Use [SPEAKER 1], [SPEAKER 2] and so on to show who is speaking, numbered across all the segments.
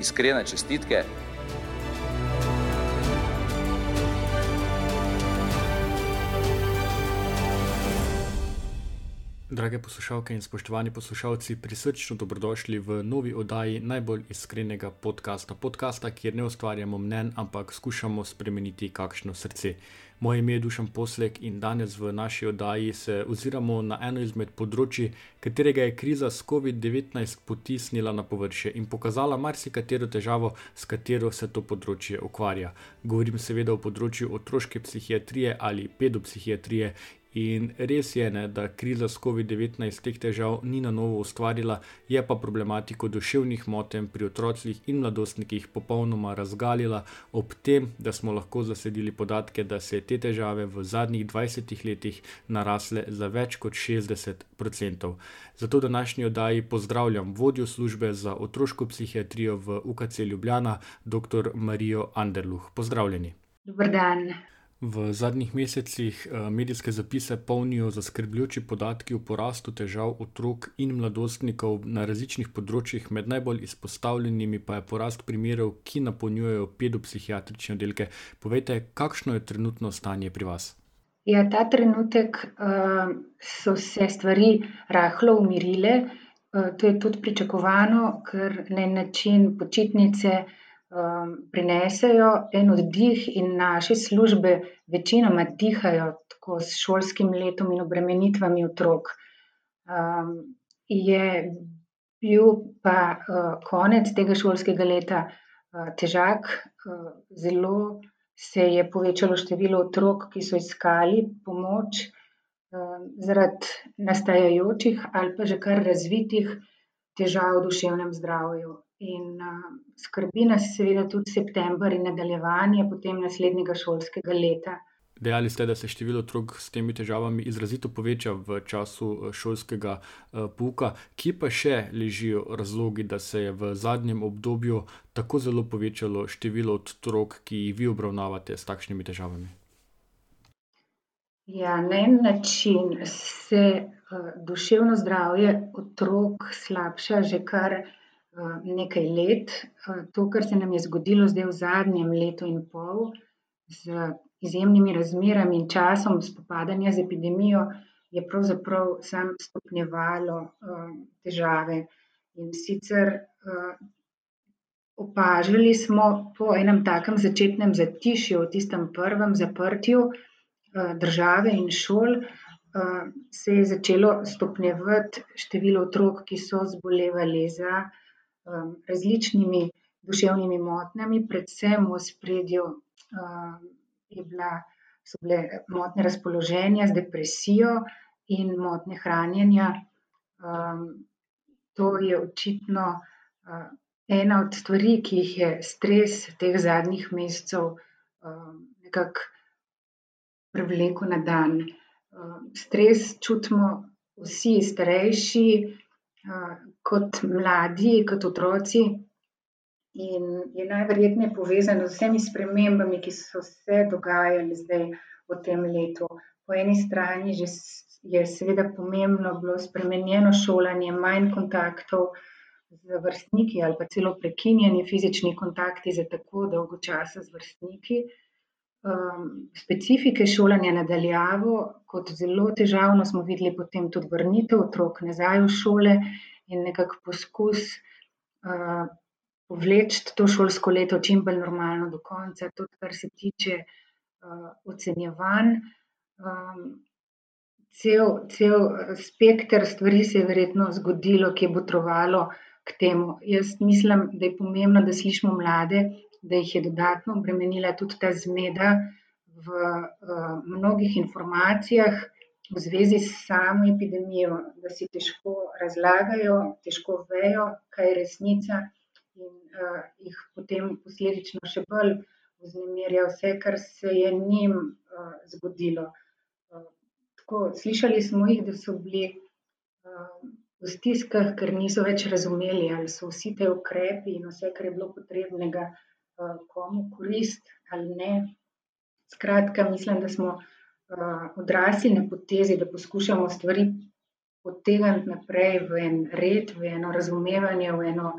[SPEAKER 1] Iskrene čestitke.
[SPEAKER 2] Drage poslušalke in spoštovani poslušalci, prisrčno dobrodošli v novi oddaji najbolj iskrenega podcasta. Podcasta, kjer ne ustvarjamo mnen, ampak skušamo spremeniti kakšno srce. Moje ime je Dušan Poslek in danes v naši oddaji se oziramo na eno izmed področji, katerega je kriza s COVID-19 potisnila na površje in pokazala marsikatero težavo, s katero se to področje ukvarja. Govorim seveda o področju otroške psihiatrije ali pedopsihiatrije. In res je, ne, da kriza s COVID-19 teh težav ni na novo ustvarila, je pa problematiko duševnih motenj pri otrocih in mladostnikih popolnoma razgalila, ob tem, da smo lahko zasledili podatke, da se te težave v zadnjih 20 letih narasle za več kot 60%. Zato v današnji oddaji pozdravljam vodjo službe za otroško psihiatrijo v UKC Ljubljana, dr. Marijo Anderluh. Pozdravljeni.
[SPEAKER 3] Dobar dan.
[SPEAKER 2] V zadnjih mesecih medijske zapise polnijo zaskrbljujoči podatki o porastu težav otrok in mladostnikov na različnih področjih, med najbolj izpostavljenimi pa je porast primerov, ki napolnjujejo pedopsihiatrične oddelke. Povejte, kakšno je trenutno stanje pri vas?
[SPEAKER 3] Ja, ta trenutek uh, so se stvari rahlo umirile. Uh, to je tudi pričakovano, ker na en način počitnice prinesejo en oddih in naše službe večinoma dihajo tako s šolskim letom in obremenitvami otrok. Um, je bil pa uh, konec tega šolskega leta uh, težak, uh, zelo se je povečalo število otrok, ki so iskali pomoč uh, zaradi nastajajočih ali pa že kar razvitih težav v duševnem zdravju. In uh, skrbi nas seveda tudi september in nadaljevanje potem naslednjega šolskega leta.
[SPEAKER 2] Dejali ste, da se število otrok s temi težavami izrazito poveča v času šolskega uh, pouka. Kje pa še ležijo razlogi, da se je v zadnjem obdobju tako zelo povečalo število otrok, ki jih vi obravnavate s takšnimi težavami?
[SPEAKER 3] Ja, na en način se uh, duševno zdravje otrok slabša že kar nekaj let. To, kar se nam je zgodilo zdaj v zadnjem letu in pol, z izjemnimi razmerami in časom spopadanja z epidemijo, je pravzaprav samo stopnjevalo težave. In sicer opažali smo po enem takem začetnem zatišju, v tistem prvem zaprtju države in šol, se je začelo stopnjevati število otrok, ki so zbolevali za različnimi duševnimi motnjami, predvsem v ospredju je bila, so bile motnje razpoloženja z depresijo in motnje hranjenja. To je očitno ena od stvari, ki jih je stres teh zadnjih mesecev nekako privlekel na dan. Stres čutimo vsi starejši, kot mladi, kot otroci. In je najverjetneje povezano z vsemi spremembami, ki so se dogajale zdaj v tem letu. Po eni strani že je seveda pomembno bilo spremenjeno šolanje, manj kontaktov z vrstniki ali pa celo prekinjeni fizični kontakti za tako dolgo časa z vrstniki. specifike šolanja na daljavo, kot zelo težavno smo videli potem tudi vrnitev otrok nazaj v šole in nekako poskus, povleči to šolsko leto čim bolj normalno do konca, tudi kar se tiče, ocenjevanj. cel, cel spekter stvari se je verjetno zgodilo, ki je botrovalo k temu. Jaz mislim, da je pomembno, da slišimo mlade, da jih je dodatno obremenila tudi ta zmeda v, mnogih informacijah v zvezi s samo epidemijo, da si težko razlagajo, težko vejo, kaj je resnica in uh, jih potem posledično še bolj vznemirja vse, kar se je njim uh, zgodilo. Uh, tako, slišali smo jih, da so bili uh, v stiskah, ker niso več razumeli, ali so vsi te ukrepi in vse, kar je bilo potrebnega, uh, komu korist ali ne. Skratka, mislim, da smo odrasli na potezi, da poskušamo stvari potegniti naprej v en red, v eno razumevanje, v eno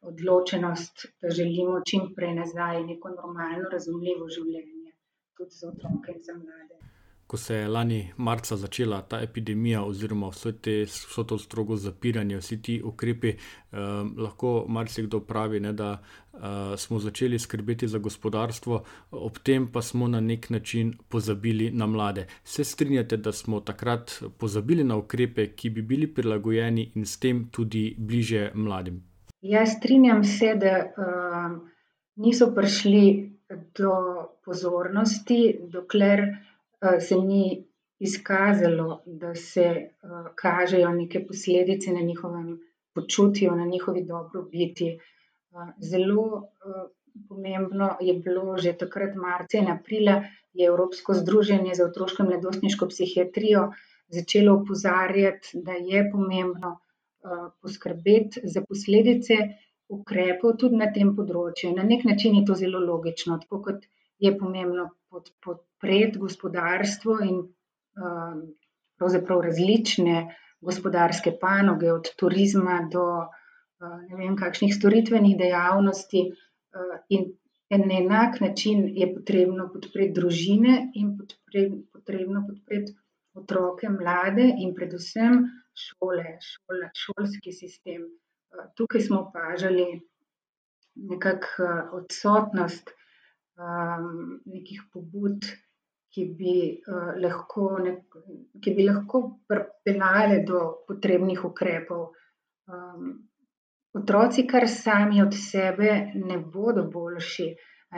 [SPEAKER 3] odločenost, da želimo čim prej nazaj neko normalno, razumljivo življenje, tudi za otroke in za mlade.
[SPEAKER 2] Ko se je lani marca začela ta epidemija, oziroma vse, te, vse to strogo zapiranje, vsi ti ukrepi, eh, lahko marsikdo pravi, ne, da eh, smo začeli skrbeti za gospodarstvo, ob tem pa smo na nek način pozabili na mlade. Se strinjate, da smo takrat pozabili na ukrepe, ki bi bili prilagojeni in s tem tudi bliže mladim?
[SPEAKER 3] Ja, strinjam se, da uh, niso prišli do pozornosti, dokler uh, se ni izkazalo, da se uh, kažejo neke posledice na njihovem počutju, na njihovi dobrobiti. Uh, zelo pomembno je bilo že takrat, marca in aprila, je Evropsko združenje za otroško in mladostniško psihiatrijo začelo opozarjati, da je pomembno. Eh, poskrbeti za posledice ukrepov tudi na tem področju. Na nek način je to zelo logično, tako kot je pomembno podpreti gospodarstvo in eh, pravzaprav različne gospodarske panoge, od turizma do eh, ne vem, kakšnih storitvenih dejavnosti. In na enak način je potrebno podpreti družine in potrebno podpreti otroke, mlade in predvsem šole, šole, šolski sistem. Eh, tukaj smo opažali nekako eh, odsotnost um, nekih pobud, ki bi, uh, lahko, nek, ki bi lahko pripeljale do potrebnih ukrepov. Um, otroci, kar sami od sebe, ne bodo boljši.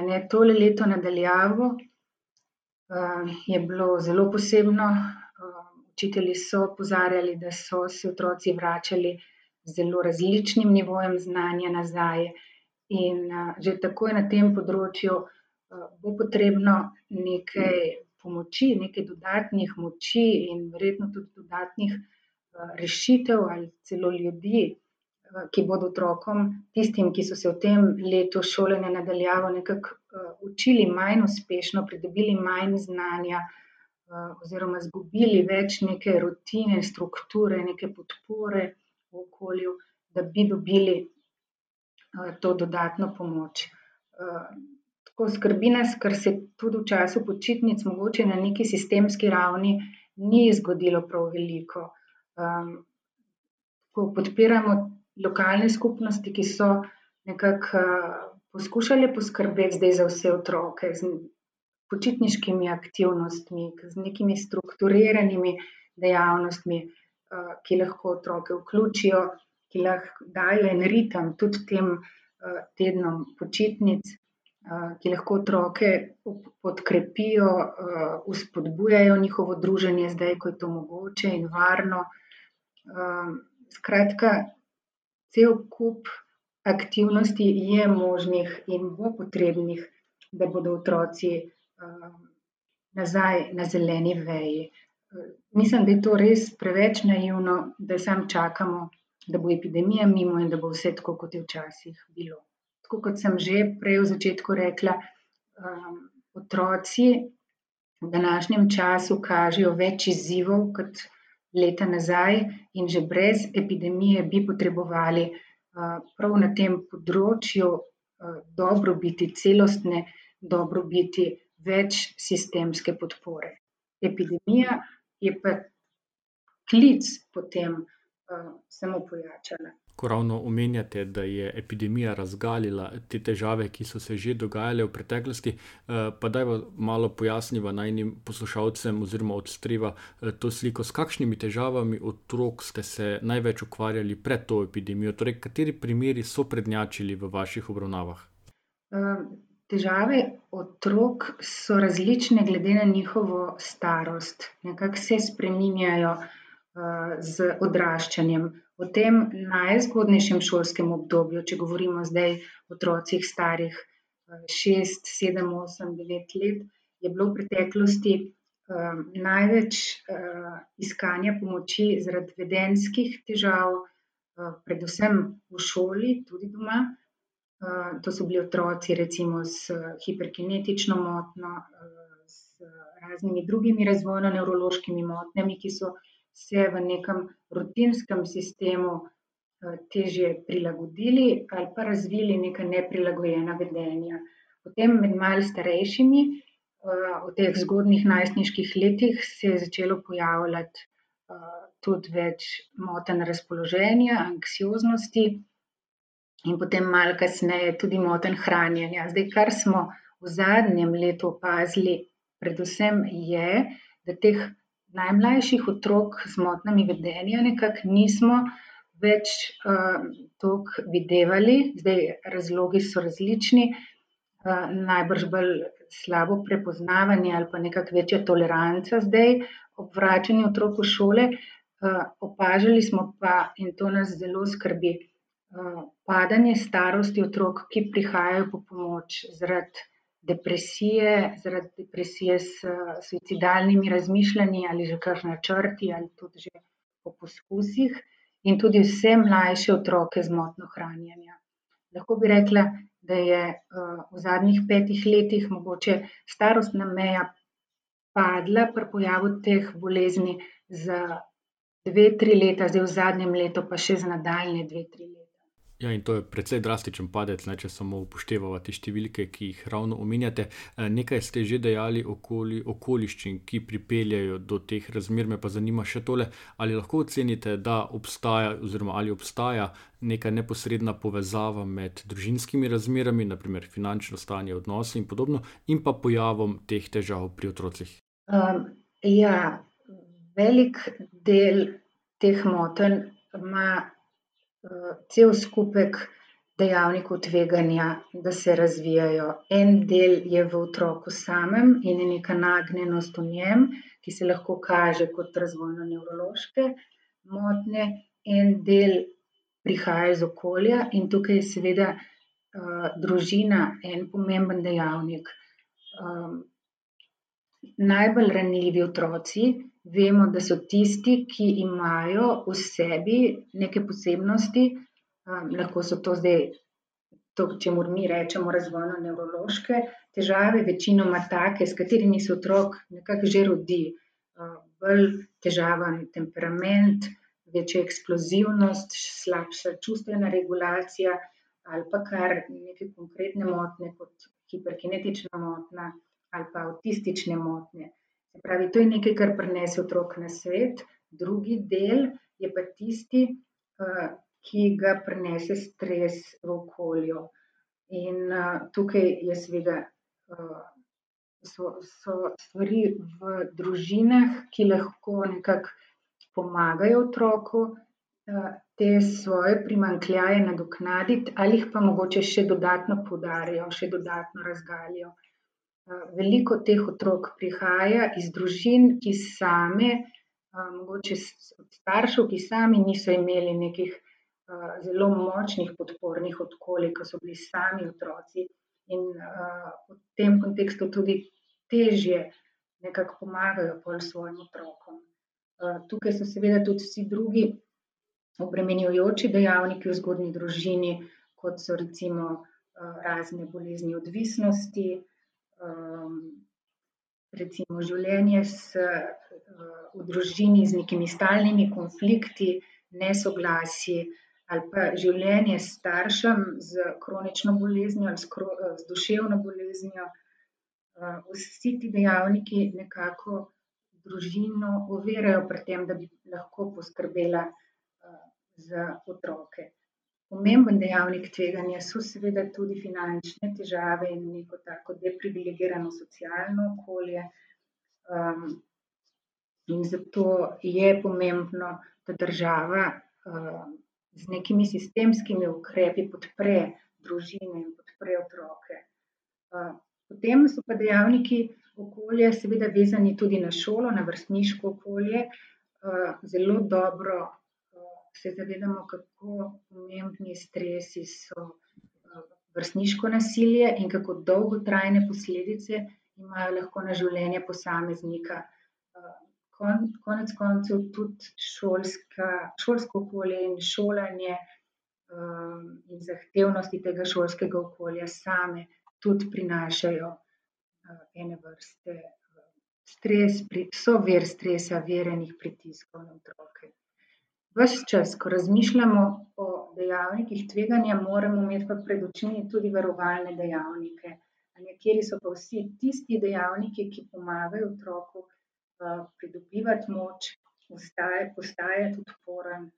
[SPEAKER 3] Ne, tole leto nadaljavo uh, je bilo zelo posebno. Uh, učitelji so opozarjali, da so se otroci vračali zelo različnim nivojem znanja nazaj. In uh, že tako je na tem področju, uh, bo potrebno nekaj pomoči, nekaj dodatnih moči in verjetno tudi dodatnih uh, rešitev ali celo ljudi, uh, ki bodo otrokom, tistim, ki so se v tem letu šole nadaljavo nekako uh, učili manj uspešno, pridobili manj znanja. Eh, oziroma izgubili več neke rutine, strukture, neke podpore v okolju, da bi dobili eh, to dodatno pomoč. Eh, tako skrbi nas, ker se tudi v času počitnic, mogoče na neki sistemski ravni, ni zgodilo prav veliko. Ko podpiramo lokalne skupnosti, ki so nekako poskušali poskrbeti zdaj za vse otroke, počitniškimi aktivnostmi, z nekimi strukturiranimi dejavnostmi, eh, ki lahko otroke vključijo, ki lahko dajo en ritem tudi tem eh, tednom počitnic, eh, ki lahko otroke podkrepijo, uspodbujajo njihovo druženje, zdaj, ko je to mogoče in varno. Skratka, cel kup aktivnosti je možnih in bo potrebnih, da bodo otroci nazaj na zeleni veji. Mislim, da je to res preveč naivno, da sam čakamo, da bo epidemija mimo in da bo vse tako, kot je včasih bilo. Tako kot sem že prej v začetku rekla, um, otroci v današnjem času kažejo več izzivov kot leta nazaj, in že brez epidemije bi potrebovali uh, prav na tem področju uh, dobrobiti, celostne dobrobiti več sistemske podpore. Epidemija je pa klic potem uh, samo pojačala.
[SPEAKER 2] Ko ravno omenjate, da je epidemija razgalila te težave, ki so se že dogajale v preteklosti, eh, pa da je malo pojasniva najnim poslušalcem oziroma odstreva eh, to sliko, s kakšnimi težavami otrok ste se največ ukvarjali pred to epidemijo, torej kateri primeri so prednjačili v vaših obravnavah?
[SPEAKER 3] Težave otrok so različne glede na njihovo starost. Nekako se spreminjajo z odraščanjem. V tem najzgodnejšem šolskem obdobju, če govorimo zdaj o otrocih starih šest, sedem, osem, devet let, je bilo v preteklosti največ iskanja pomoči zaradi vedenjskih težav, predvsem v šoli, tudi doma. To so bili otroci recimo s hiperkinetično motnjo, z raznimi drugimi razvojno-nevrološkimi motnjami, ki so se v nekem rutinskem sistemu težje prilagodili ali pa razvili neka neprilagojena vedenja. Potem med malo starejšimi, v teh zgodnjih najstniških letih, se je začelo pojavljati tudi več motenj razpoloženja, anksioznosti in potem malo kasneje tudi motenj hranjenja. Zdaj, kar smo v zadnjem letu opazili predvsem, je, da teh najmlajših otrok z motnjami vedenja nekako nismo več toliko videvali, zdaj razlogi so različni, najbrž bolj slabo prepoznavanje ali pa nekako večja toleranca zdaj ob vračanju otrok v šole. Opažali smo pa, in to nas zelo skrbi, padanje starosti otrok, ki prihajajo po pomoč zaradi depresije, zaradi depresije s suicidalnimi razmišljanji ali že kar načrti ali tudi že po poskusih. In tudi vse mlajše otroke z motnjo hranjenja. Lahko bi rekla, da je v zadnjih petih letih mogoče starostna meja padla pri pojavu teh bolezni za dve, tri leta, zdaj v zadnjem letu pa še za nadaljnje dve, tri leta.
[SPEAKER 2] Ja, in to je precej drastičen padec, ne, če samo upoštevava te številke, ki jih ravno omenjate. Nekaj ste že dejali okoli okoliščin, ki pripeljejo do teh razmer, me pa zanima še tole, ali lahko ocenite, da obstaja oziroma ali obstaja neka neposredna povezava med družinskimi razmerami, na primer finančno stanje, odnosi in podobno, in pa pojavom teh težav pri otrocih?
[SPEAKER 3] ja, velik del teh motenj ima cel skupek dejavnikov tveganja, da se razvijajo. En del je v otroku samem in je neka nagnjenost v njem, ki se lahko kaže kot razvojno-nevrološke motnje, en del prihaja iz okolja in tukaj je seveda družina en pomemben dejavnik. Najbolj ranljivi otroci vemo, da so tisti, ki imajo v sebi neke posebnosti, lahko so to zdaj to, čemur mi rečemo razvojno-nevrološke težave, večinoma take, s katerimi se otrok nekako že rodi. Bolj težaven temperament, večja eksplozivnost, slabša čustvena regulacija ali pa kar neke konkretne motnje, kot hiperkinetična motnja ali pa avtistične motnje. Se pravi, to je nekaj, kar prinese otrok na svet, drugi del je pa tisti, ki ga prinese stres v okolju. In tukaj je seveda so, so stvari v družinah, ki lahko nekako pomagajo otroku, te svoje primanjkljaje nadoknaditi ali jih pa mogoče še dodatno poudarijo, še dodatno razgalijo. Veliko teh otrok prihaja iz družin, ki same, mogoče staršev, ki sami niso imeli nekih zelo močnih podpornih okolij, ko so bili sami otroci. In v tem kontekstu tudi težje nekako pomagajo pol svojim otrokom. Tukaj so seveda tudi vsi drugi obremenjujoči dejavniki v zgodnji družini, kot so recimo razne bolezni odvisnosti, recimo življenje s v družini z nekimi stalnimi konflikti, nesoglasji ali pa življenje s staršem s kronično boleznijo ali s z duševno boleznijo. Vsi ti dejavniki nekako družino ovirajo pri tem, da bi lahko poskrbela za otroke. Pomemben dejavnik tveganja so seveda tudi finančne težave in neko tako deprivilegirano socialno okolje. In zato je pomembno, da država z nekimi sistemskimi ukrepi podpre družine in podpre otroke. Potem so pa dejavniki okolja seveda vezani tudi na šolo, na vrstniško okolje. zelo dobro se zavedamo, kako pomembni stresi so vrstniško nasilje in kako dolgotrajne posledice imajo lahko na življenje posameznika. konec koncev tudi šolska, šolsko okolje in šolanje, in zahtevnosti tega šolskega okolja same tudi prinašajo, ene vrste, stres, so vir stresa, vir enih pritiskov na otroke. Ves čas, ko razmišljamo o dejavnikih tveganja, moramo imeti pa pred očmi tudi varovalne dejavnike. Kateri so pa vsi tisti dejavniki, ki pomagajo otroku, pridobivati moč, postajati odporen,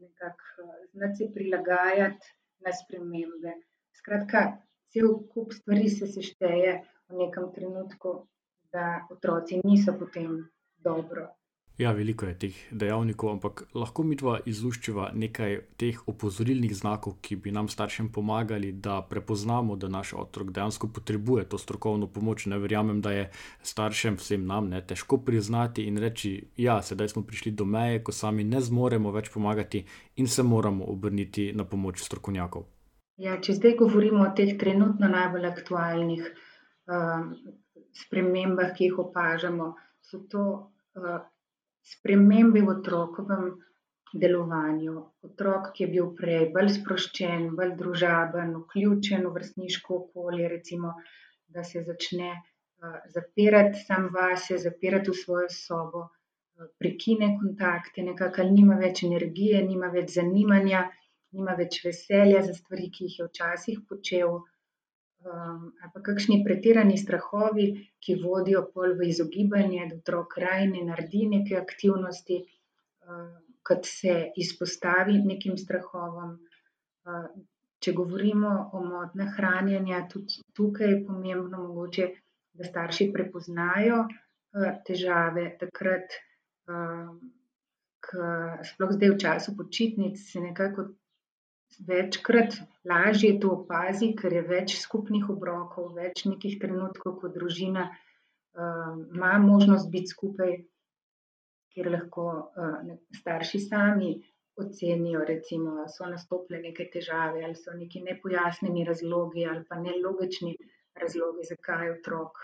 [SPEAKER 3] nekako, znati se prilagajati na spremembe. Skratka, cel kup stvari se sešteje v nekem trenutku, da otroci niso potem dobro.
[SPEAKER 2] Ja, veliko je teh dejavnikov, ampak lahko midva izluščiva nekaj teh opozorilnih znakov, ki bi nam staršem pomagali, da prepoznamo, da naš otrok dejansko potrebuje to strokovno pomoč. Ne verjamem, da je staršem, vsem nam, ne, težko priznati in reči: "Ja, sedaj smo prišli do meje, ko sami ne zmoremo več pomagati in se moramo obrniti na pomoč strokovnjakov."
[SPEAKER 3] Ja, če zdaj govorimo o teh trenutno najbolj aktualnih, spremembah, ki jih opažamo, so to, spremembe v otrokovem delovanju. Otrok, ki je bil prej bolj sproščen, bolj družaben, vključen v vrstniško okolje, recimo, da se začne, zapirati sam vase, zapirati v svojo sobo, prekine kontakte nekako ali nima več energije, nima več zanimanja, nima več veselja za stvari, ki jih je včasih počel. Ali pa kakšni pretirani strahovi, ki vodijo pol v izogibanje, da otrok raje ne naredi neke aktivnosti, kot se izpostavi nekim strahovom. če govorimo o motnjah hranjenja, tudi tukaj je pomembno mogoče, da starši prepoznajo, težave takrat, ke sploh zdaj v času počitnic se nekako večkrat lažje to opazi, ker je več skupnih obrokov, več nekih trenutkov, ko družina, ima možnost biti skupaj, kjer lahko, starši sami ocenijo recimo, so nastopile neke težave ali so neki nepojasnjeni razlogi ali pa nelogični razlogi, zakaj otrok,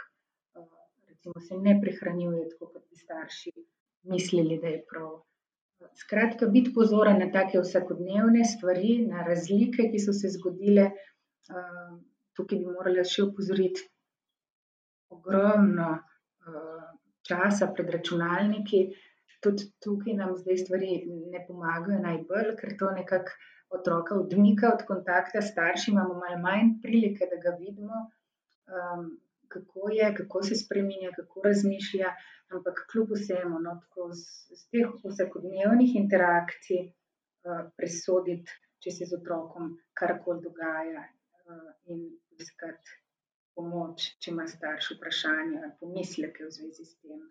[SPEAKER 3] recimo se ne prehranjuje tako, kot bi starši mislili, da je prav. Skratka, biti pozoren na take vsakodnevne stvari, na razlike, ki so se zgodile. tukaj bi morala še opozoriti, ogromno, časa pred računalniki, tudi tukaj nam zdaj stvari ne pomagajo najbolj, ker to nekako otroka odmika od kontakta s starši, imamo malo manj prilike, da ga vidimo, kako je, kako se spreminja, kako razmišlja. Ampak kljub vsemu, no, tako iz teh vsakodnevnih interakcij, presoditi, če se z otrokom karkoli dogaja, in iskati pomoč, če ima starš vprašanja, pomisleke v zvezi s tem.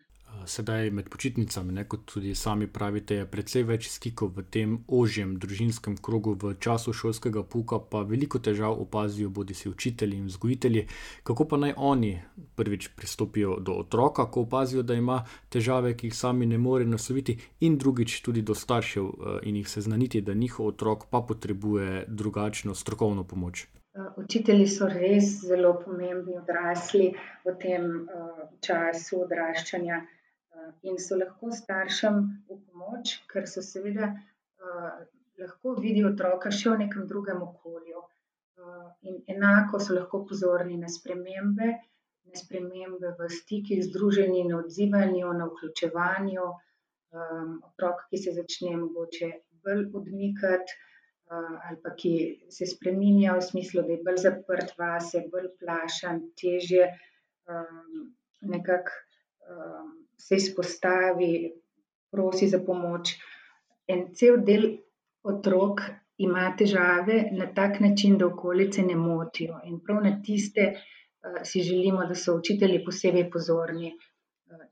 [SPEAKER 2] sedaj med počitnicami, ne, kot tudi sami pravite, je precej več stikov v tem ožjem družinskem krogu, v času šolskega pouka pa veliko težav opazijo bodisi učitelji in vzgojitelji. Kako pa naj oni, prvič, pristopijo do otroka, ko opazijo, da ima težave, ki jih sami ne more nasloviti, in drugič, tudi do staršev, in jih seznaniti, da njihov otrok pa potrebuje drugačno strokovno pomoč?
[SPEAKER 3] Učitelji so res zelo pomembni odrasli v tem, času odraščanja, in so lahko staršem v pomoč, ker so seveda, lahko vidijo otroka še v nekem drugem okolju. in enako so lahko pozorni na spremembe, na spremembe v stikih z druženji, na odzivanju, na vključevanju, otrok, ki se začne mogoče bolj odmikati, ali pa ki se spreminja v smislu, da je bolj zaprt vase, bolj plašen, težje, nekako, se izpostavi, prosi za pomoč. En cel del otrok ima težave na tak način, da okolice ne motijo, in prav na tiste, si želimo, da so učitelji posebej pozorni.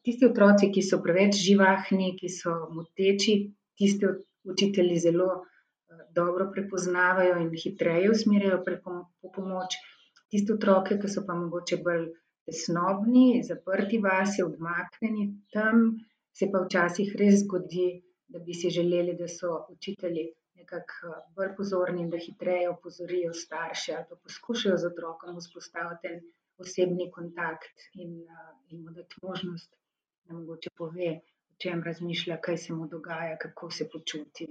[SPEAKER 3] tisti otroci, ki so preveč živahni, ki so moteči, tiste učitelji zelo, dobro prepoznavajo in hitreje usmerjajo v pomoč. Tiste otroke, ki so pa mogoče bolj tesnobni, zaprti vase, odmaknjeni, tam Se pa včasih res zgodi, da bi si želeli, da so učitelji nekako bolj pozorni in da hitreje opozorijo starše ali pa poskušajo z otrokom vzpostaviti en osebni kontakt in, in mu dati možnost, da mogoče pove, o čem razmišlja, kaj se mu dogaja, kako se počuti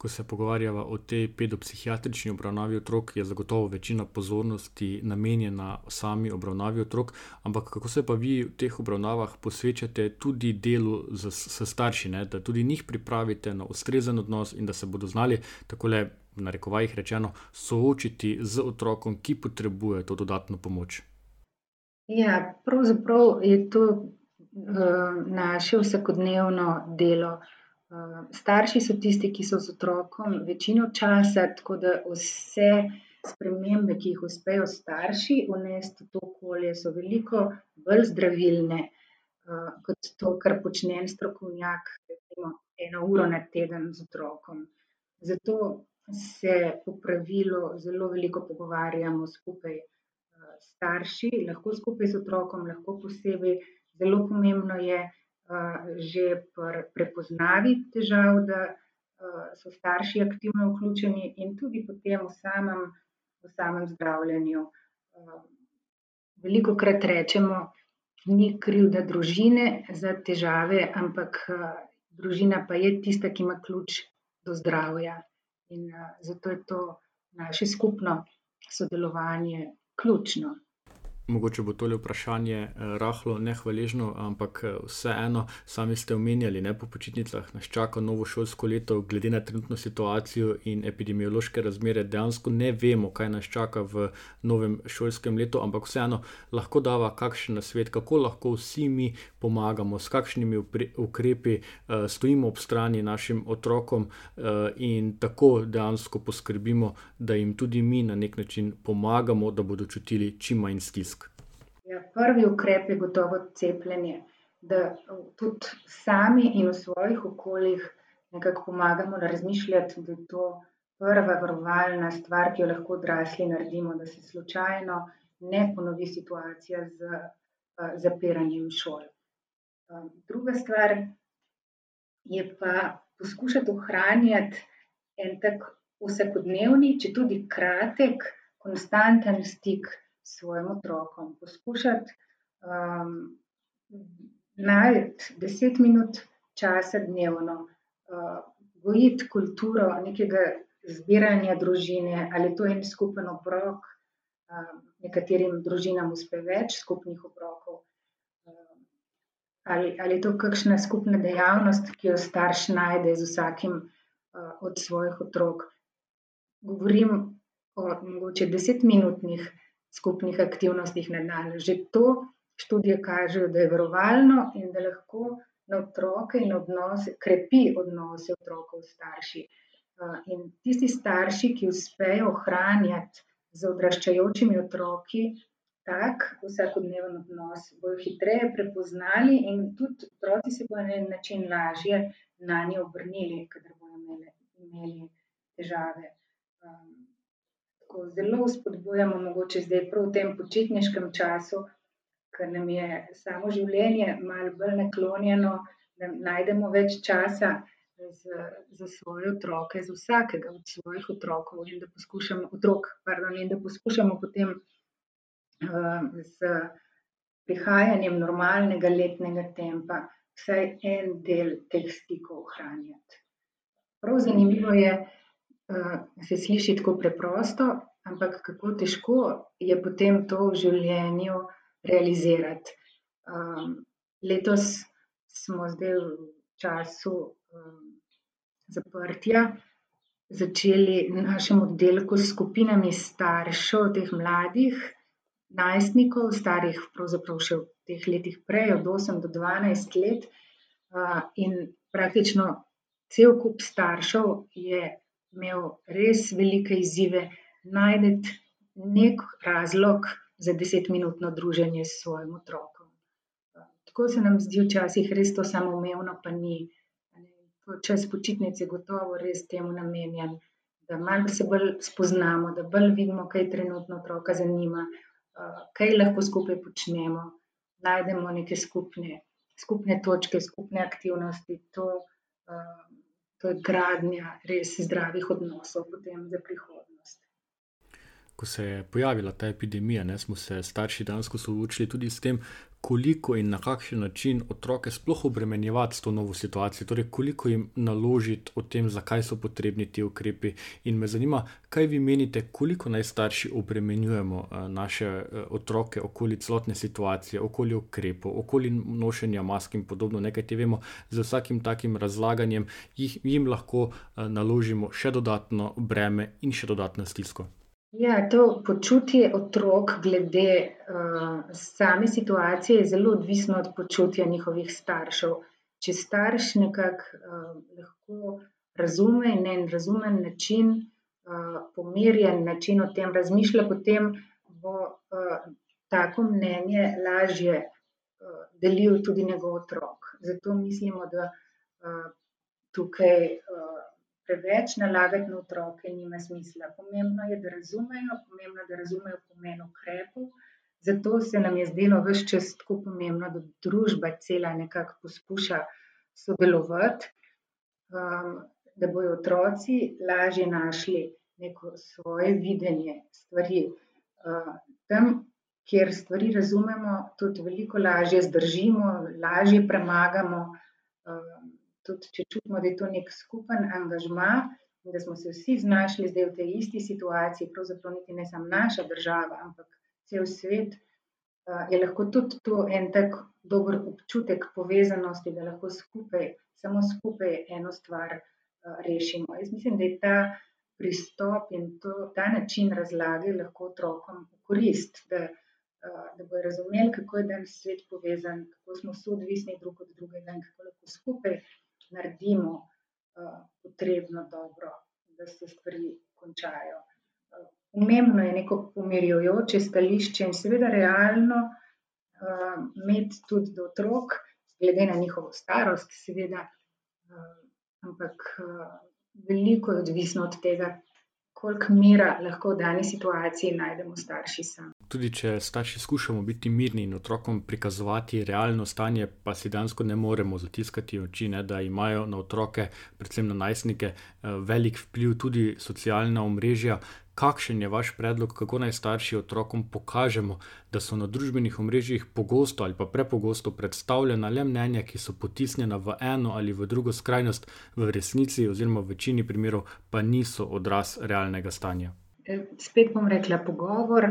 [SPEAKER 2] ko se pogovarjava o tej pedopsihiatrični obravnavi otrok, je zagotovo večina pozornosti namenjena sami obravnavi otrok, ampak kako se pa vi v teh obravnavah posvečate tudi delu z, s starši, ne? da tudi njih pripravite na ustrezen odnos in da se bodo znali tako le. V narekovajih rečeno, soočiti z otrokom, ki potrebuje to dodatno pomoč.
[SPEAKER 3] Ja, pravzaprav je to uh, naše vsakodnevno delo. Uh, starši so tisti, ki so z otrokom večino časa, tako da vse spremembe, ki jih uspejo starši unesti v to okolje, so veliko bolj zdravilne kot to, kar počne en strokovnjak, recimo eno uro na teden z otrokom. Zato se po pravilu zelo veliko pogovarjamo skupaj s starši, lahko skupaj z otrokom, lahko posebej. Zelo pomembno je, že prepoznavi težav, da so starši aktivno vključeni in tudi potem v samem, v samem zdravljenju. Veliko krat rečemo, ni krivda družine za težave, ampak družina pa je tista, ki ima ključ do zdravja. In zato je to naše skupno sodelovanje ključno.
[SPEAKER 2] Mogoče bo tole vprašanje eh, rahlo nehvaležno, ampak eh, vseeno, sami ste omenjali, da po počitnicah nas čaka novo šolsko leto, glede na trenutno situacijo in epidemiološke razmere, dejansko ne vemo, kaj nas čaka v novem šolskem letu, ampak vseeno lahko dava kakšen nasvet, kako lahko vsi mi pomagamo, s kakšnimi ukrepi uh, stojimo ob strani našim otrokom in tako dejansko poskrbimo, da jim tudi mi na nek način pomagamo, da bodo čutili čim manj stisk.
[SPEAKER 3] Ja, prvi ukrep je gotovo cepljenje, da tudi sami in v svojih okoljih nekako pomagamo razmišljati, da je to prva varovalna stvar, ki jo lahko odrasli naredimo, da se slučajno ne ponovi situacija z zapiranjem šol. Druga stvar je pa poskušati ohranjati en tak vsakodnevni, če tudi kratek, konstanten stik svojim otrokom. Poskušati um, najti deset minut časa dnevno, uh, gojiti kulturo nekega zbiranja družine, ali to je en skupen obrok, uh, nekaterim družinam uspe več skupnih obrokov. Um, ali, ali je to kakšna skupna dejavnost, ki jo starš najde z vsakim uh, od svojih otrok. Govorim o mogoče desetminutnih skupnih aktivnostih na dan. Že to študije kažejo, da je varovalno in da lahko na otroke in odnose, krepi odnose otrokov s starši. In tisti starši, ki uspejo ohranjati z odraščajočimi otroki tak vsakodneven odnos, bodo hitreje prepoznali in tudi otroci se bodo na en način lažje na nje obrnili, kadar bodo imeli, imeli težave ko zelo spodbujamo, mogoče zdaj prav v tem počitniškem času, ker nam je samo življenje malo bolj naklonjeno, da najdemo več časa za, za svoje otroke, za vsakega od svojih otrokov in da poskušamo, otrok, pardon, in da poskušamo potem uh, z prihajanjem normalnega letnega tempa vsaj en del teh stikov ohranjati. Prav zanimivo je, se sliši tako preprosto, ampak kako težko je potem to v življenju realizirati. Um, letos smo zdaj v času um, zaprtja začeli na našem oddelku s skupinami staršev, teh mladih najstnikov, starih pravzaprav še v teh letih prej, od 8 do 12 let. Uh, in praktično cel kup staršev je imel res velike izzive najti nek razlog za desetminutno druženje s svojim otrokom. Tako se nam zdi včasih res to samoumevno, pa ni. Čas počitnice je gotovo res temu namenjen, da malo se bolj spoznamo, da bolj vidimo, kaj trenutno otroka zanima, kaj lahko skupaj počnemo, najdemo neke skupne skupne točke, skupne aktivnosti, to, to je gradnja res zdravih odnosov potem za prihodnost.
[SPEAKER 2] Ko se je pojavila ta epidemija, ne, smo se starši dejansko soočili tudi s tem, koliko in na kakšen način otroke sploh obremenjevati s to novo situacijo, torej koliko jim naložiti o tem, zakaj so potrebni ti ukrepi. In me zanima, kaj vi menite, koliko naj starši obremenjujemo eh, naše eh, otroke okoli celotne situacije, okoli ukrepov, okoli nošenja mask in podobno. Nekaj te vemo, z vsakim takim razlaganjem jih, jim lahko eh, naložimo še dodatno breme in še dodatno stisko.
[SPEAKER 3] Ja, to počutje otrok glede uh, same situacije je zelo odvisno od počutja njihovih staršev. Če starš nekako uh, lahko razume in en razumen način, uh, pomirjen način o tem razmišlja, potem bo uh, tako mnenje lažje uh, delil tudi njegov otrok. Zato mislimo, da uh, tukaj. Preveč nalagati na otroke nima smisla. Pomembno je, da razumejo, pomembno je, da razumejo pomen ukrepov. Zato se nam je zdelo vse čas tako pomembno, da družba cela nekako poskuša sodelovati, um, da bodo otroci lažje našli neko svoje videnje stvari. Uh, tam, kjer stvari razumemo, tudi veliko lažje zdržimo, lažje premagamo. Tudi če čutimo, da je to nek skupen angažma in da smo se vsi znašli zdaj v tej isti situaciji, pravzaprav niti ne samo naša država, ampak cel svet, je lahko tudi to en tak dober občutek povezanosti, da lahko skupaj, samo skupaj eno stvar rešimo. Jaz mislim, da je ta pristop in to, ta način razlage lahko otrokom v korist, da, da bodo razumeli, kako je danes svet povezan, kako smo soodvisni drug od drugega in kako lahko skupaj naredimo uh, potrebno dobro, da se stvari končajo. Pomembno je neko pomirjujoče stališče in seveda realno uh, imeti tudi do otrok, glede na njihovo starost, seveda, ampak veliko je odvisno od tega, koliko mira lahko v dani situaciji najdemo starši sami.
[SPEAKER 2] Tudi če starši skušamo biti mirni in otrokom prikazovati realno stanje, pa si dejansko ne moremo zatiskati oči, ne, da imajo na otroke, predvsem na najstnike, eh, velik vpliv tudi socialna omrežja. Kakšen je vaš predlog, kako naj starši otrokom pokažemo, da so na družbenih omrežjih pogosto ali pa prepogosto predstavljena le mnenja, ki so potisnjena v eno ali v drugo skrajnost, v resnici oziroma v večini primerov pa niso odraz realnega stanja?
[SPEAKER 3] Spet bom rekla pogovor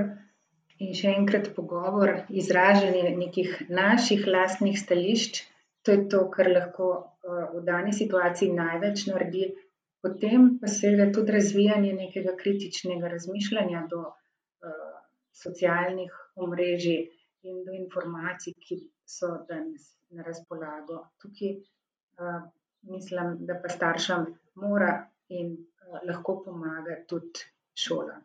[SPEAKER 3] in še enkrat pogovor, izražanje nekih naših lastnih stališč. To je to, kar lahko eh, v dani situaciji največ naredi Potem pa seveda tudi razvijanje nekega kritičnega razmišljanja do uh, socialnih omrežij in do informacij, ki so danes na razpolago. Tukaj uh, mislim, da pa staršem mora in uh, lahko pomaga tudi šola.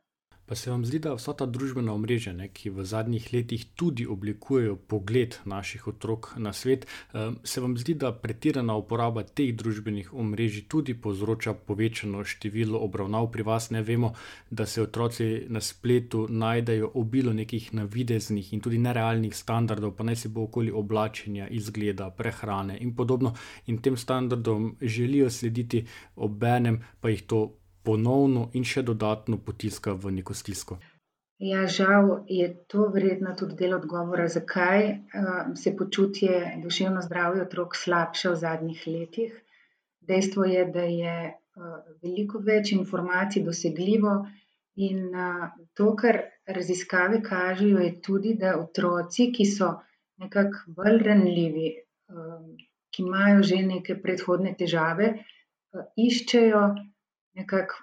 [SPEAKER 2] Pa se vam zdi, da vsa ta družbena omrežja, ne, ki v zadnjih letih tudi oblikujejo pogled naših otrok na svet, se vam zdi, da pretirana uporaba teh družbenih omrežij tudi povzroča povečano število obravnav pri vas? Ne vemo, da se otroci na spletu najdejo obilo nekih navideznih in tudi nerealnih standardov, pa naj se bo okoli oblačenja, izgleda, prehrane in podobno, in tem standardom želijo slediti, obenem pa jih to ponovno in še dodatno potiska v neko stisko.
[SPEAKER 3] Ja, žal je to verjetno tudi del odgovora, zakaj uh, se počutje duševno zdravje otrok slabše v zadnjih letih. Dejstvo je, da je uh, veliko več informacij dosegljivo, in uh, to, kar raziskave kažejo, je tudi, da otroci, ki so nekako bolj ranljivi, ki imajo že neke predhodne težave, iščejo nekako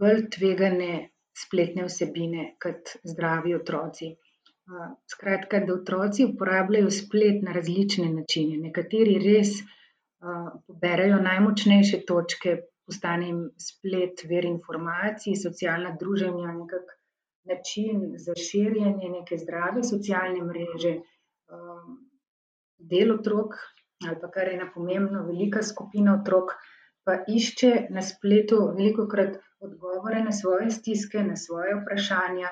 [SPEAKER 3] bolj tvegane spletne vsebine kot zdravi otroci. Skratka, da otroci uporabljajo splet na različne načine. Nekateri res poberajo najmočnejše točke, postane jim splet ver informacij, socialna druženja, nekak način za širjenje neke zdrave socialne mreže. Del otrok, ali pa kar ena pomembna, velika skupina otrok, pa išče na spletu veliko krat odgovore na svoje stiske, na svoje vprašanja,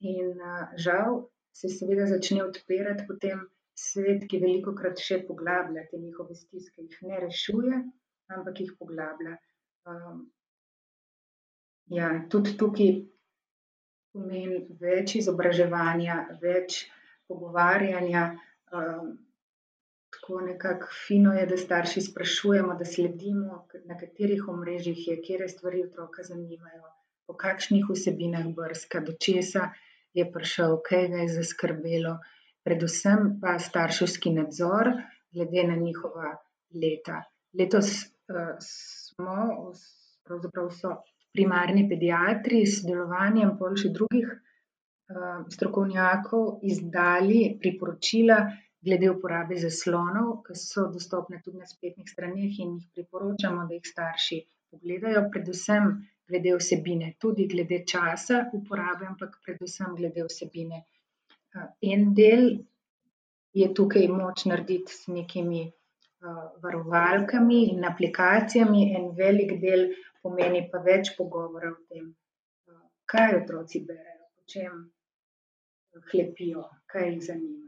[SPEAKER 3] in žal se seveda začne odpirati potem svet, ki veliko krat še poglablja te njihove stiske, jih ne rešuje, ampak jih poglablja. Ja, tudi tukaj pomeni več izobraževanja, več pogovarjanja. Tako nekako fino je, da starši sprašujemo, da sledimo, na katerih omrežjih je, katere stvari otroka zanimajo, po kakšnih vsebinah brska, do česa je prišel, kaj ga je zaskrbelo. Predvsem pa starševski nadzor glede na njihova leta. Letos smo, pravzaprav so primarni pediatri s sodelovanjem pol še drugih strokovnjakov izdali priporočila glede uporabe zaslonov, ke so dostopne tudi na spletnih straneh in jih priporočamo, da jih starši pogledajo, predvsem glede vsebine, tudi glede časa uporabe, ampak predvsem glede vsebine. En del je tukaj moč narediti z nekimi varovalkami in aplikacijami, en velik del pomeni pa več pogovora o tem, kaj otroci berejo, o čem hlepijo, kaj jih zanima.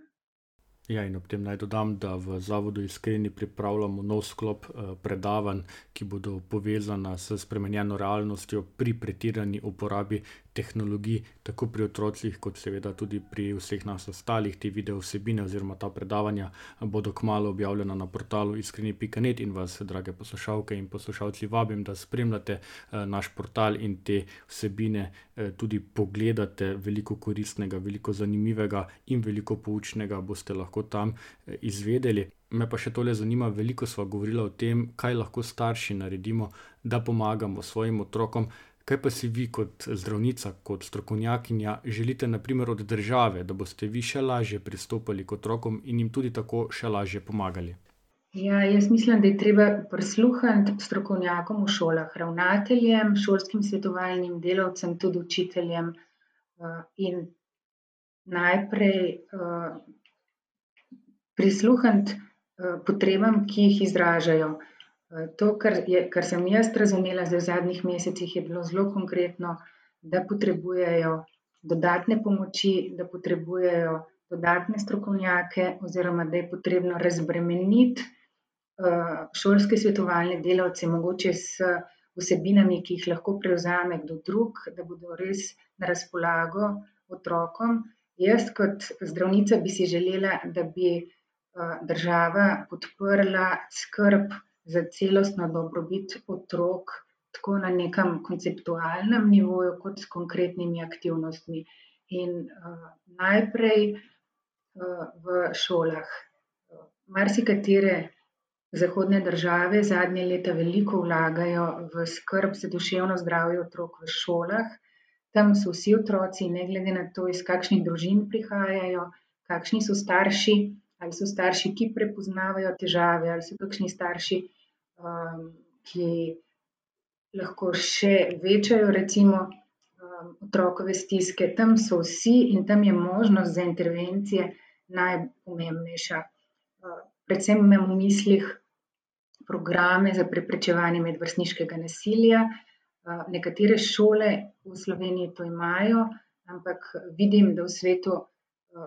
[SPEAKER 2] Ja, in ob tem naj dodam, da v Zavodu Iskreni pripravljamo nov sklop, predavanj, ki bodo povezana s spremenjeno realnostjo pri pretirani uporabi tehnologij, tako pri otrocih kot seveda tudi pri vseh nas ostalih. Te video vsebine oziroma ta predavanja bodo kmalu objavljena na portalu iskreni pika net in vas, drage poslušalke in poslušalci, vabim, da spremljate, naš portal in te vsebine, tudi pogledate. Veliko koristnega, veliko zanimivega in veliko poučnega boste lahko tam, izvedeli. Me pa še tole zanima, veliko sva govorila o tem, kaj lahko starši naredimo, da pomagamo svojim otrokom. Kaj pa si vi kot zdravnica, kot strokovnjakinja želite na primer od države, da boste vi še lažje pristopali k otrokom in jim tudi tako še lažje pomagali?
[SPEAKER 3] Ja, jaz mislim, da je treba prisluhniti strokovnjakom v šolah, ravnateljem, šolskim svetovalnim delavcem, tudi učiteljem. In najprej, prisluhniti, potrebam, ki jih izražajo. To, kar je, kar sem jaz razumela zdaj v zadnjih mesecih, je bilo zelo konkretno, da potrebujejo dodatne pomoči, da potrebujejo dodatne strokovnjake oziroma da je potrebno razbremeniti, šolske svetovalne delavce, mogoče z vsebinami, ki jih lahko prevzame kdo drug, da bodo res na razpolago otrokom. Jaz kot zdravnica bi si želela, da bi, država podprla skrb za celostno dobrobit otrok, tako na nekem konceptualnem nivoju kot s konkretnimi aktivnostmi. In, najprej, v šolah. Marsikatere zahodne države zadnja leta veliko vlagajo v skrb za duševno zdravje otrok v šolah. Tam so vsi otroci, ne glede na to, iz kakšnih družin prihajajo, kakšni so starši, ali so starši, ki prepoznavajo težave, ali so kakšni starši, ki lahko še večajo recimo, otrokove stiske. Tam so vsi in tam je možnost za intervencije najpomembnejša. Predvsem imam v mislih programe za preprečevanje medvrstniškega nasilja. nekatere šole v Sloveniji to imajo, ampak vidim, da v svetu,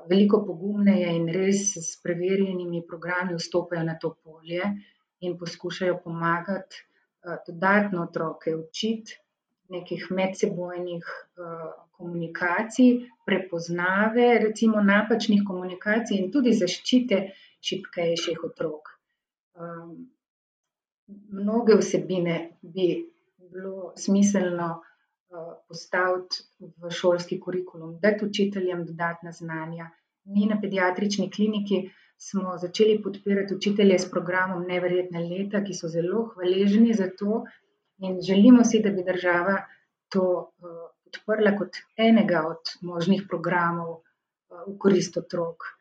[SPEAKER 3] veliko pogumneje in res s preverjenimi programi vstopajo na to polje in poskušajo pomagati, dodatno otroke učiti nekih medsebojnih, komunikacij, prepoznave recimo napačnih komunikacij in tudi zaščite šibkejših otrok. Mnoge vsebine bi bilo smiselno, postaviti v šolski kurikulum, dati učiteljem dodatna znanja. Mi na Pediatrični kliniki smo začeli podpirati učitelje s programom Neverjetna leta, ki so zelo hvaležni za to, in želimo si, da bi država to, podprla kot enega od možnih programov, v korist otrok.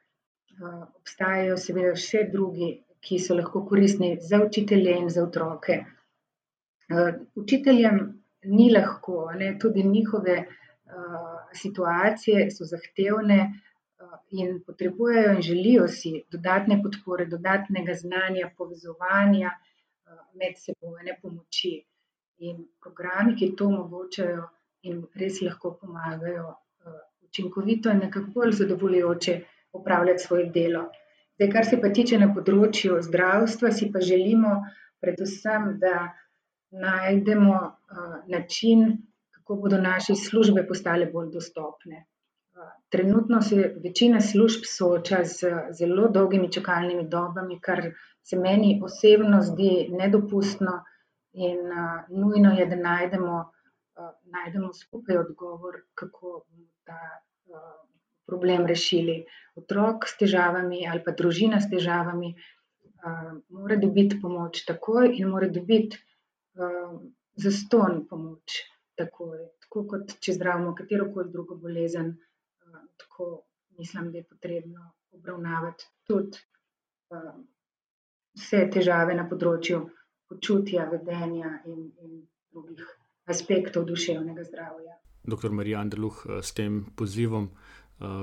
[SPEAKER 3] obstajajo seveda še drugi, ki so lahko koristni za učitelje in za otroke. učiteljem ni lahko, ne, tudi njihove, situacije so zahtevne, in potrebujejo in želijo si dodatne podpore, dodatnega znanja, povezovanja, medsebojne pomoči. In programi, ki to omogočajo, jim res lahko pomagajo, učinkovito in nekako bolj zadovoljujoče opravljati svoje delo. Zdaj, kar se pa tiče na področju zdravstva, si pa želimo predvsem, da najdemo uh, način, kako bodo naše službe postale bolj dostopne. Trenutno se večina služb sooča z zelo dolgimi čakalnimi dobami, kar se meni osebno zdi nedopustno in nujno je, da najdemo, najdemo skupaj odgovor, kako bomo ta problem rešili. Otrok s težavami ali pa družina s težavami mora dobiti pomoč takoj in mora dobiti uh, zaston pomoč takoj. Tako kot če zdravimo katero koli drugo bolezen, uh, tako mislim, da je potrebno obravnavati tudi uh, vse težave na področju počutja, vedenja in, in drugih aspektov duševnega zdravja.
[SPEAKER 2] Doktor Marija Andreluh, s tem pozivom Eh,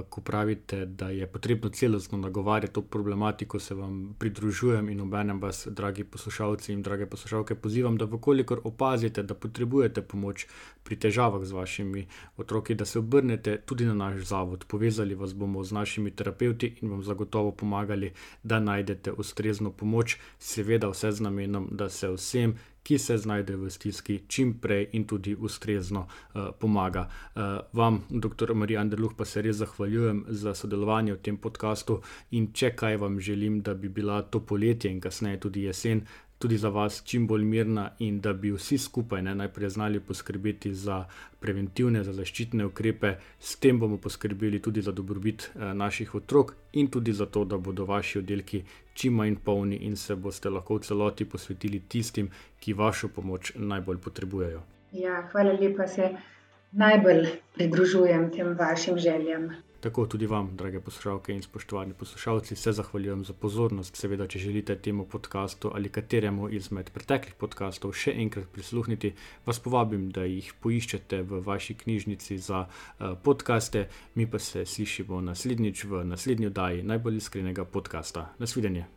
[SPEAKER 2] ko pravite, da je potrebno celostno nagovarjati to problematiko, se vam pridružujem in obenem vas, dragi poslušalci in drage poslušalke, pozivam, da vkolikor opazite, da potrebujete pomoč pri težavah z vašimi otroki, da se obrnete tudi na naš zavod. Povezali vas bomo z našimi terapeuti in vam zagotovo pomagali, da najdete ustrezno pomoč, seveda vse z namenom, da se vsem, ki se znajdejo v stiski, čim prej in tudi ustrezno uh, pomaga. Uh, vam, dr. Marija Anderluh, pa se res zahvaljujem za sodelovanje v tem podkastu in če kaj vam želim, da bi bila to poletje in kasneje tudi jesen tudi za vas čim bolj mirna in da bi vsi skupaj ne, najprej znali poskrbeti za preventivne, za zaščitne ukrepe, s tem bomo poskrbeli tudi za dobrobit eh, naših otrok in tudi za to, da bodo vaši oddelki čim manj polni in se boste lahko v celoti posvetili tistim, ki vašo pomoč najbolj potrebujejo.
[SPEAKER 3] Ja, hvala lepa, se najbolj pridružujem tem vašim željam.
[SPEAKER 2] Tako tudi vam, drage poslušalke in spoštovani poslušalci, se zahvaljujem za pozornost. Seveda, če želite temu podkastu ali kateremu izmed preteklih podkastov še enkrat prisluhniti, vas povabim, da jih poiščete v vaši knjižnici za uh, podkaste. Mi pa se slišimo naslednjič v naslednji oddaji najbolj iskrenega podcasta. Nasvidenje.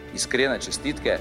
[SPEAKER 1] iskrene čestitke